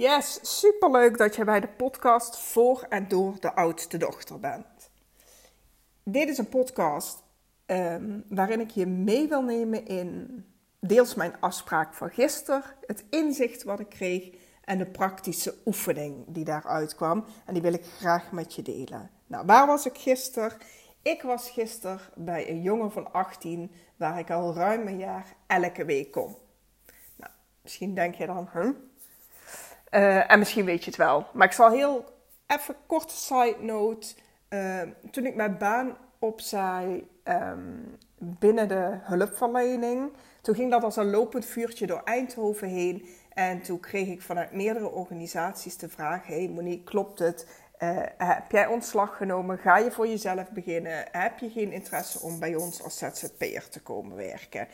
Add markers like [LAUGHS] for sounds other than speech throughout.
Yes, superleuk dat je bij de podcast voor en door de oudste dochter bent. Dit is een podcast um, waarin ik je mee wil nemen in deels mijn afspraak van gisteren, het inzicht wat ik kreeg en de praktische oefening die daaruit kwam. En die wil ik graag met je delen. Nou, waar was ik gisteren? Ik was gisteren bij een jongen van 18 waar ik al ruim een jaar elke week kom. Nou, misschien denk je dan, huh? Uh, en misschien weet je het wel. Maar ik zal heel even korte side note. Uh, toen ik mijn baan opzij um, binnen de hulpverlening, toen ging dat als een lopend vuurtje door Eindhoven heen. En toen kreeg ik vanuit meerdere organisaties de vraag: Hey Monique, klopt het? Uh, heb jij ontslag genomen? Ga je voor jezelf beginnen? Heb je geen interesse om bij ons als ZZP'er te komen werken?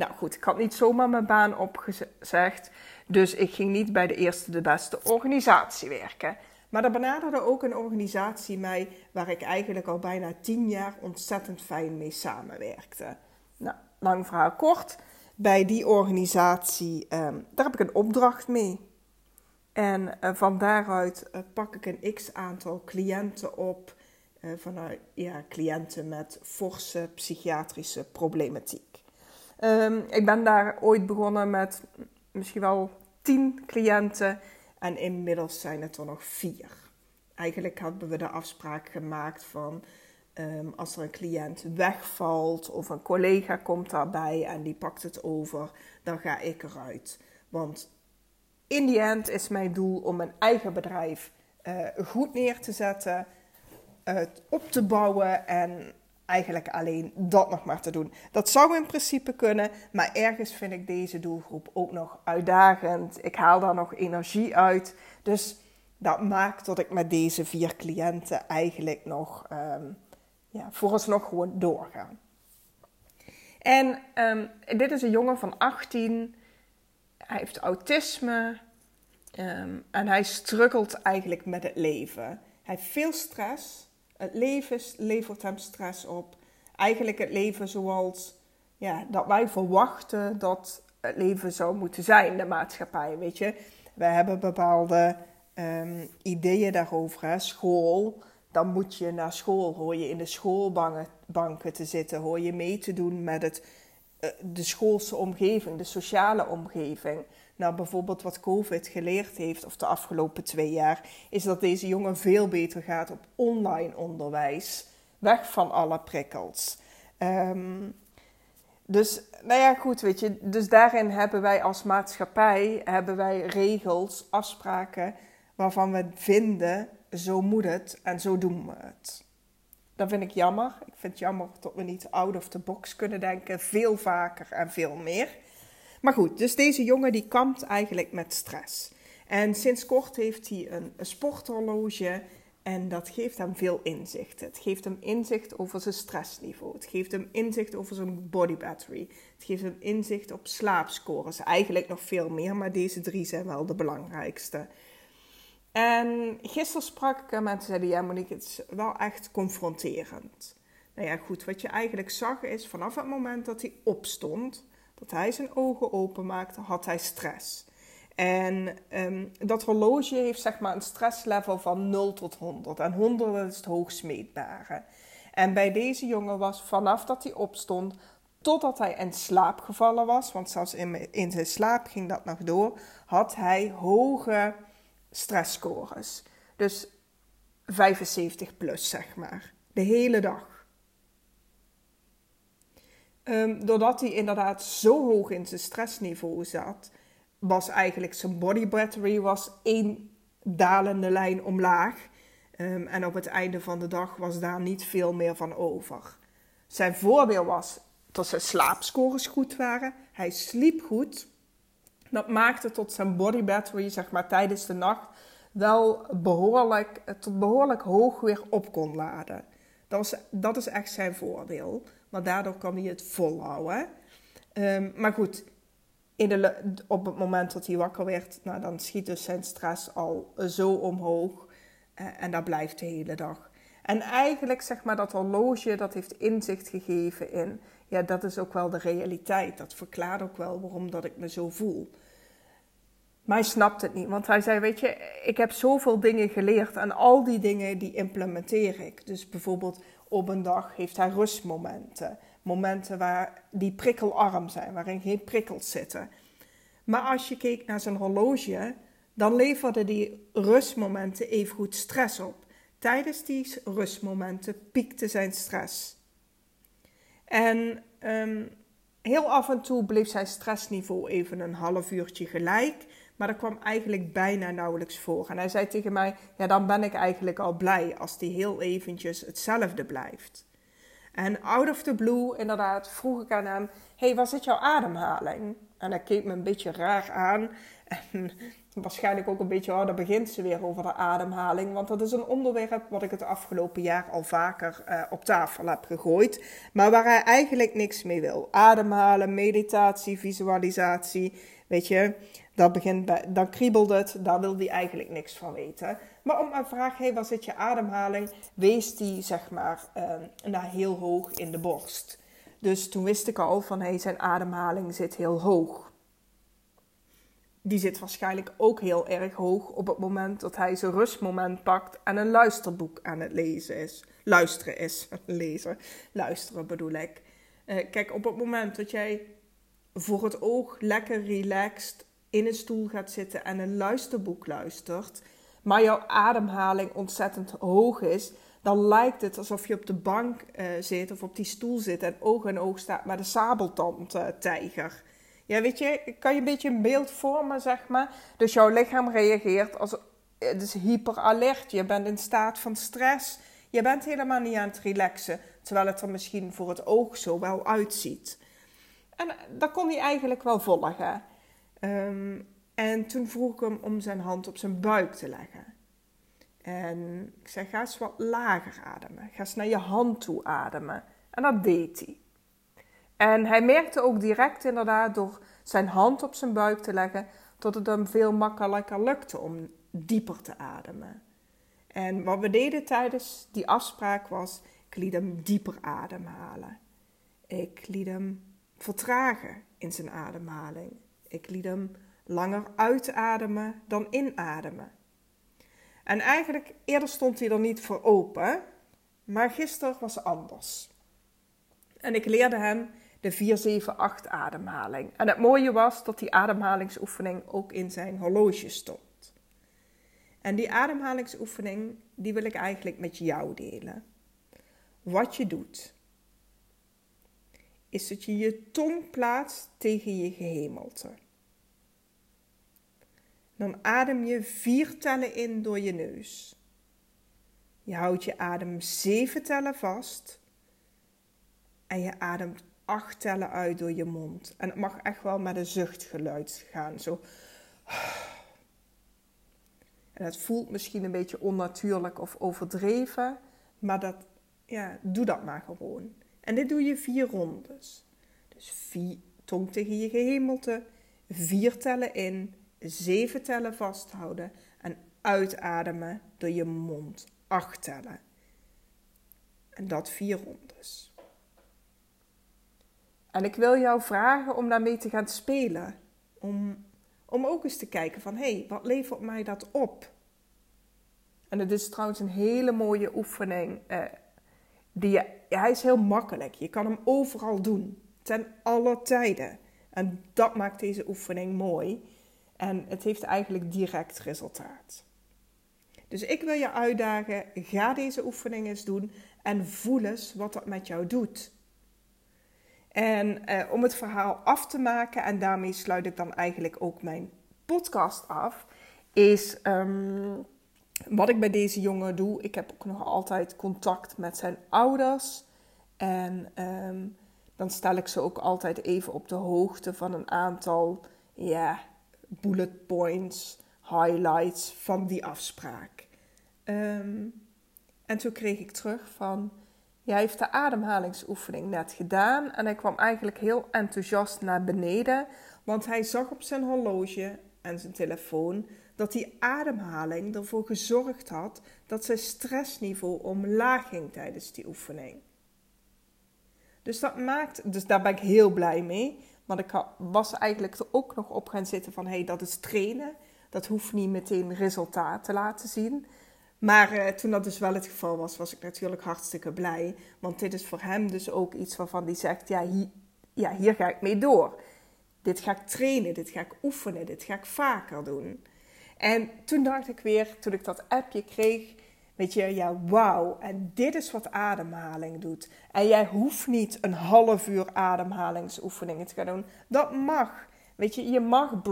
Nou goed, ik had niet zomaar mijn baan opgezegd. Dus ik ging niet bij de eerste de beste organisatie werken. Maar er benaderde ook een organisatie mij waar ik eigenlijk al bijna tien jaar ontzettend fijn mee samenwerkte. Nou, lang verhaal kort. Bij die organisatie, um, daar heb ik een opdracht mee. En uh, van daaruit uh, pak ik een x aantal cliënten op. Uh, vanuit ja, cliënten met forse psychiatrische problematiek. Um, ik ben daar ooit begonnen met misschien wel tien cliënten en inmiddels zijn het er nog vier. Eigenlijk hebben we de afspraak gemaakt van um, als er een cliënt wegvalt of een collega komt daarbij en die pakt het over, dan ga ik eruit. Want in die end is mijn doel om mijn eigen bedrijf uh, goed neer te zetten, uh, op te bouwen en eigenlijk alleen dat nog maar te doen. Dat zou in principe kunnen, maar ergens vind ik deze doelgroep ook nog uitdagend. Ik haal daar nog energie uit. Dus dat maakt dat ik met deze vier cliënten eigenlijk nog um, ja, vooralsnog gewoon doorga. En um, dit is een jongen van 18. Hij heeft autisme. Um, en hij struggelt eigenlijk met het leven. Hij heeft veel stress. Het leven levert hem stress op. Eigenlijk het leven zoals ja, dat wij verwachten dat het leven zou moeten zijn, de maatschappij. Weet je, we hebben bepaalde um, ideeën daarover. Hè? School, dan moet je naar school. Hoor je in de schoolbanken te zitten. Hoor je mee te doen met het, uh, de schoolse omgeving, de sociale omgeving. Nou, bijvoorbeeld wat COVID geleerd heeft, of de afgelopen twee jaar, is dat deze jongen veel beter gaat op online onderwijs. Weg van alle prikkels. Um, dus, nou ja, goed, weet je. Dus daarin hebben wij als maatschappij hebben wij regels, afspraken waarvan we vinden, zo moet het en zo doen we het. Dat vind ik jammer. Ik vind het jammer dat we niet out of the box kunnen denken, veel vaker en veel meer. Maar goed, dus deze jongen die kampt eigenlijk met stress. En sinds kort heeft hij een, sporthorloge en dat geeft hem veel inzicht. Het geeft hem inzicht over zijn stressniveau. Het geeft hem inzicht over zijn body battery. Het geeft hem inzicht op slaapscores. Eigenlijk nog veel meer, maar deze drie zijn wel de belangrijkste. En gisteren sprak ik hem en zei ja Monique, het is wel echt confronterend. Nou ja, goed, wat je eigenlijk zag is vanaf het moment dat hij opstond, dat hij zijn ogen openmaakte, had hij stress. En um, dat horloge heeft zeg maar een stresslevel van 0 tot 100. En 100 is het hoogst meetbare. En bij deze jongen was vanaf dat hij opstond totdat hij in slaap gevallen was, want zelfs in, in zijn slaap ging dat nog door, had hij hoge stressscores. Dus 75 plus, zeg maar. De hele dag. Um, doordat hij inderdaad zo hoog in zijn stressniveau zat, was eigenlijk zijn body battery was één dalende lijn omlaag. Um, en op het einde van de dag was daar niet veel meer van over. Zijn voordeel was dat zijn slaapscores goed waren. Hij sliep goed. Dat maakte tot zijn body battery, zeg maar tijdens de nacht, wel behoorlijk, tot behoorlijk hoog weer op kon laden. Dat, was, dat is echt zijn voordeel. Maar daardoor kan hij het volhouden. Um, maar goed, in de, op het moment dat hij wakker werd, nou, dan schiet dus zijn stress al zo omhoog. Uh, en dat blijft de hele dag. En eigenlijk zeg maar dat horloge, dat heeft inzicht gegeven in, ja, dat is ook wel de realiteit. Dat verklaart ook wel waarom dat ik me zo voel. Maar hij snapt het niet, want hij zei, weet je, ik heb zoveel dingen geleerd en al die dingen die implementeer ik. Dus bijvoorbeeld op een dag heeft hij rustmomenten. Momenten waar die prikkelarm zijn, waarin geen prikkels zitten. Maar als je keek naar zijn horloge, dan leverde die rustmomenten evengoed stress op. Tijdens die rustmomenten piekte zijn stress. En um, heel af en toe bleef zijn stressniveau even een half uurtje gelijk. Maar dat kwam eigenlijk bijna nauwelijks voor. En hij zei tegen mij: Ja, dan ben ik eigenlijk al blij als die heel eventjes hetzelfde blijft. En out of the blue, inderdaad, vroeg ik aan hem: Hey, was het jouw ademhaling? En hij keek me een beetje raar aan. En [LAUGHS] waarschijnlijk ook een beetje, oh, dan begint ze weer over de ademhaling. Want dat is een onderwerp wat ik het afgelopen jaar al vaker uh, op tafel heb gegooid. Maar waar hij eigenlijk niks mee wil. Ademhalen, meditatie, visualisatie. Weet je, dat begint bij, dan kriebelt het, daar wil hij eigenlijk niks van weten. Maar om een vraag, hey, waar zit je ademhaling? Wees die, zeg maar, uh, nou, heel hoog in de borst. Dus toen wist ik al van, hey, zijn ademhaling zit heel hoog die zit waarschijnlijk ook heel erg hoog op het moment dat hij zijn rustmoment pakt en een luisterboek aan het lezen is. Luisteren is, [LAUGHS] lezen, luisteren bedoel ik. Uh, kijk, op het moment dat jij voor het oog lekker relaxed in een stoel gaat zitten en een luisterboek luistert, maar jouw ademhaling ontzettend hoog is, dan lijkt het alsof je op de bank uh, zit of op die stoel zit en oog in oog staat met een sabeltandtijger. Uh, ja, weet je, kan je een beetje een beeld vormen, zeg maar. Dus jouw lichaam reageert als het is hyperalert. Je bent in staat van stress. Je bent helemaal niet aan het relaxen, terwijl het er misschien voor het oog zo wel uitziet. En eh, dat kon hij eigenlijk wel volgen. Um, en toen vroeg ik hem om zijn hand op zijn buik te leggen. En ik zei: ga eens wat lager ademen. Ga eens naar je hand toe ademen. En dat deed hij. En hij merkte ook direct inderdaad door zijn hand op zijn buik te leggen, dat het hem veel makkelijker lukte om dieper te ademen. En wat we deden tijdens die afspraak was, ik liet hem dieper ademhalen. Ik liet hem vertragen in zijn ademhaling. Ik liet hem langer uitademen dan inademen. En eigenlijk, eerder stond hij er niet voor open, maar gisteren was anders. En ik leerde hem de 4-7-8 ademhaling. En het mooie was dat die ademhalingsoefening ook in zijn horloge stond. En die ademhalingsoefening, die wil ik eigenlijk met jou delen. Wat je doet, is dat je je tong plaatst tegen je gehemelte. Dan adem je vier tellen in door je neus. Je houdt je adem zeven tellen vast. En je ademt acht tellen uit door je mond. En het mag echt wel met een zuchtgeluid gaan. Zo. En het voelt misschien een beetje onnatuurlijk of overdreven. Maar dat, ja, doe dat maar gewoon. En dit doe je vier rondes. Dus vier, tong tegen je gehemelte. Vier tellen in. Zeven tellen vasthouden. En uitademen door je mond. Acht tellen. En dat vier rondes. En ik wil jou vragen om daarmee te gaan spelen. Om, om ook eens te kijken van, hé, hey, wat levert mij dat op? En het is trouwens een hele mooie oefening. Eh, die hij is heel makkelijk. Je kan hem overal doen. Ten alle tijden. En dat maakt deze oefening mooi. En het heeft eigenlijk direct resultaat. Dus ik wil je uitdagen, ga deze oefening eens doen en voel eens wat dat met jou doet. En eh, om het verhaal af te maken, en daarmee sluit ik dan eigenlijk ook mijn podcast af, is ehm, wat ik bij deze jongen doe. Ik heb ook nog altijd contact met zijn ouders. En ehm, dan stel ik ze ook altijd even op de hoogte van een aantal ja, bullet points, highlights van die afspraak. Ehm, en toen kreeg ik terug van hij heeft de ademhalingsoefening net gedaan en hij kwam eigenlijk heel enthousiast naar beneden, want hij zag op zijn horloge en zijn telefoon dat die ademhaling ervoor gezorgd had dat zijn stressniveau omlaag ging tijdens die oefening. Dus dat maakt, dus daar ben ik heel blij mee, Want ik was eigenlijk er ook nog op gaan zitten van... hé, hey, dat is trainen. Dat hoeft niet meteen resultaat te laten zien. Maar uh, toen dat dus wel het geval was, was ik natuurlijk hartstikke blij. Want dit is voor hem dus ook iets waarvan hij zegt: ja hier, ja, hier ga ik mee door. Dit ga ik trainen, dit ga ik oefenen, dit ga ik vaker doen. En toen dacht ik weer, toen ik dat appje kreeg, weet je, ja, wauw. En dit is wat ademhaling doet. En jij hoeft niet een half uur ademhalingsoefeningen te gaan doen. Dat mag. Weet je, je mag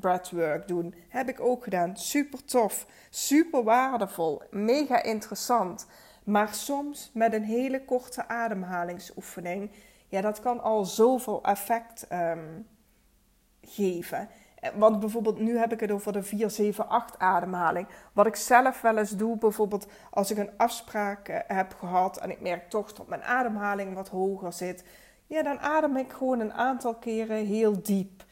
breathwork doen. Heb ik ook gedaan. Super tof, super waardevol, mega interessant. Maar soms met een hele korte ademhalingsoefening, ja, dat kan al zoveel effect um, geven. Want bijvoorbeeld nu heb ik het over de 4-7-8 ademhaling. Wat ik zelf wel eens doe, bijvoorbeeld als ik een afspraak eh, heb gehad en ik merk toch dat mijn ademhaling wat hoger zit. Ja, dan adem ik gewoon een aantal keren heel diep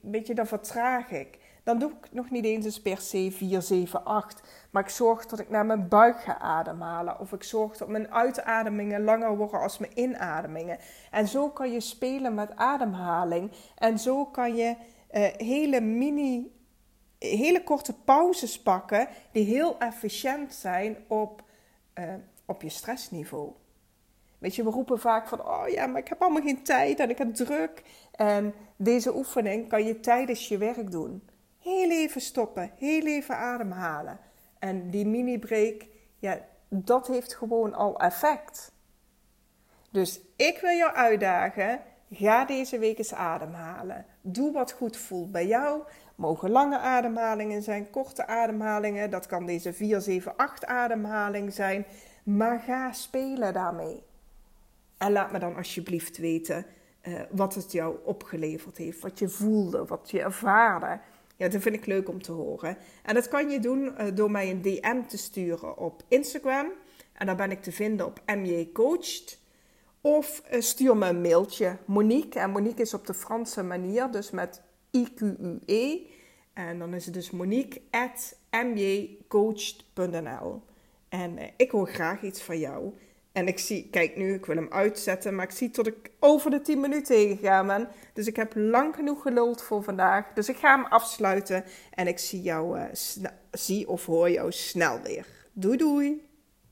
weet je, dan vertraag ik. Dan doe ik nog niet eens eens per se 4, 7, 8. Maar ik zorg dat ik naar mijn buik ga ademhalen. Of ik zorg dat mijn uitademingen langer worden als mijn inademingen. En zo kan je spelen met ademhaling. En zo kan je uh, hele mini, hele korte pauzes pakken. Die heel efficiënt zijn op, uh, op je stressniveau. Weet je, we roepen vaak van, oh ja, maar ik heb allemaal geen tijd en ik heb druk. En deze oefening kan je tijdens je werk doen. Heel even stoppen, heel even ademhalen. En die mini-break, ja, dat heeft gewoon al effect. Dus ik wil jou uitdagen, ga deze week eens ademhalen. Doe wat goed voelt bij jou. Mogen lange ademhalingen zijn, korte ademhalingen. Dat kan deze 4, 7, 8 ademhaling zijn. Maar ga spelen daarmee. En laat me dan alsjeblieft weten uh, wat het jou opgeleverd heeft. Wat je voelde, wat je ervaarde. Ja, dat vind ik leuk om te horen. En dat kan je doen uh, door mij een DM te sturen op Instagram. En daar ben ik te vinden op MJ Coached. Of uh, stuur me een mailtje, Monique. En Monique is op de Franse manier, dus met I-Q-U-E. En dan is het dus Monique at mjcoached.nl. En ik hoor graag iets van jou. En ik zie, kijk nu, ik wil hem uitzetten, maar ik zie tot ik over de 10 minuten heen gegaan ben. Dus ik heb lang genoeg geluld voor vandaag. Dus ik ga hem afsluiten en ik zie jou, uh, zie of hoor jou snel weer. Doei doei!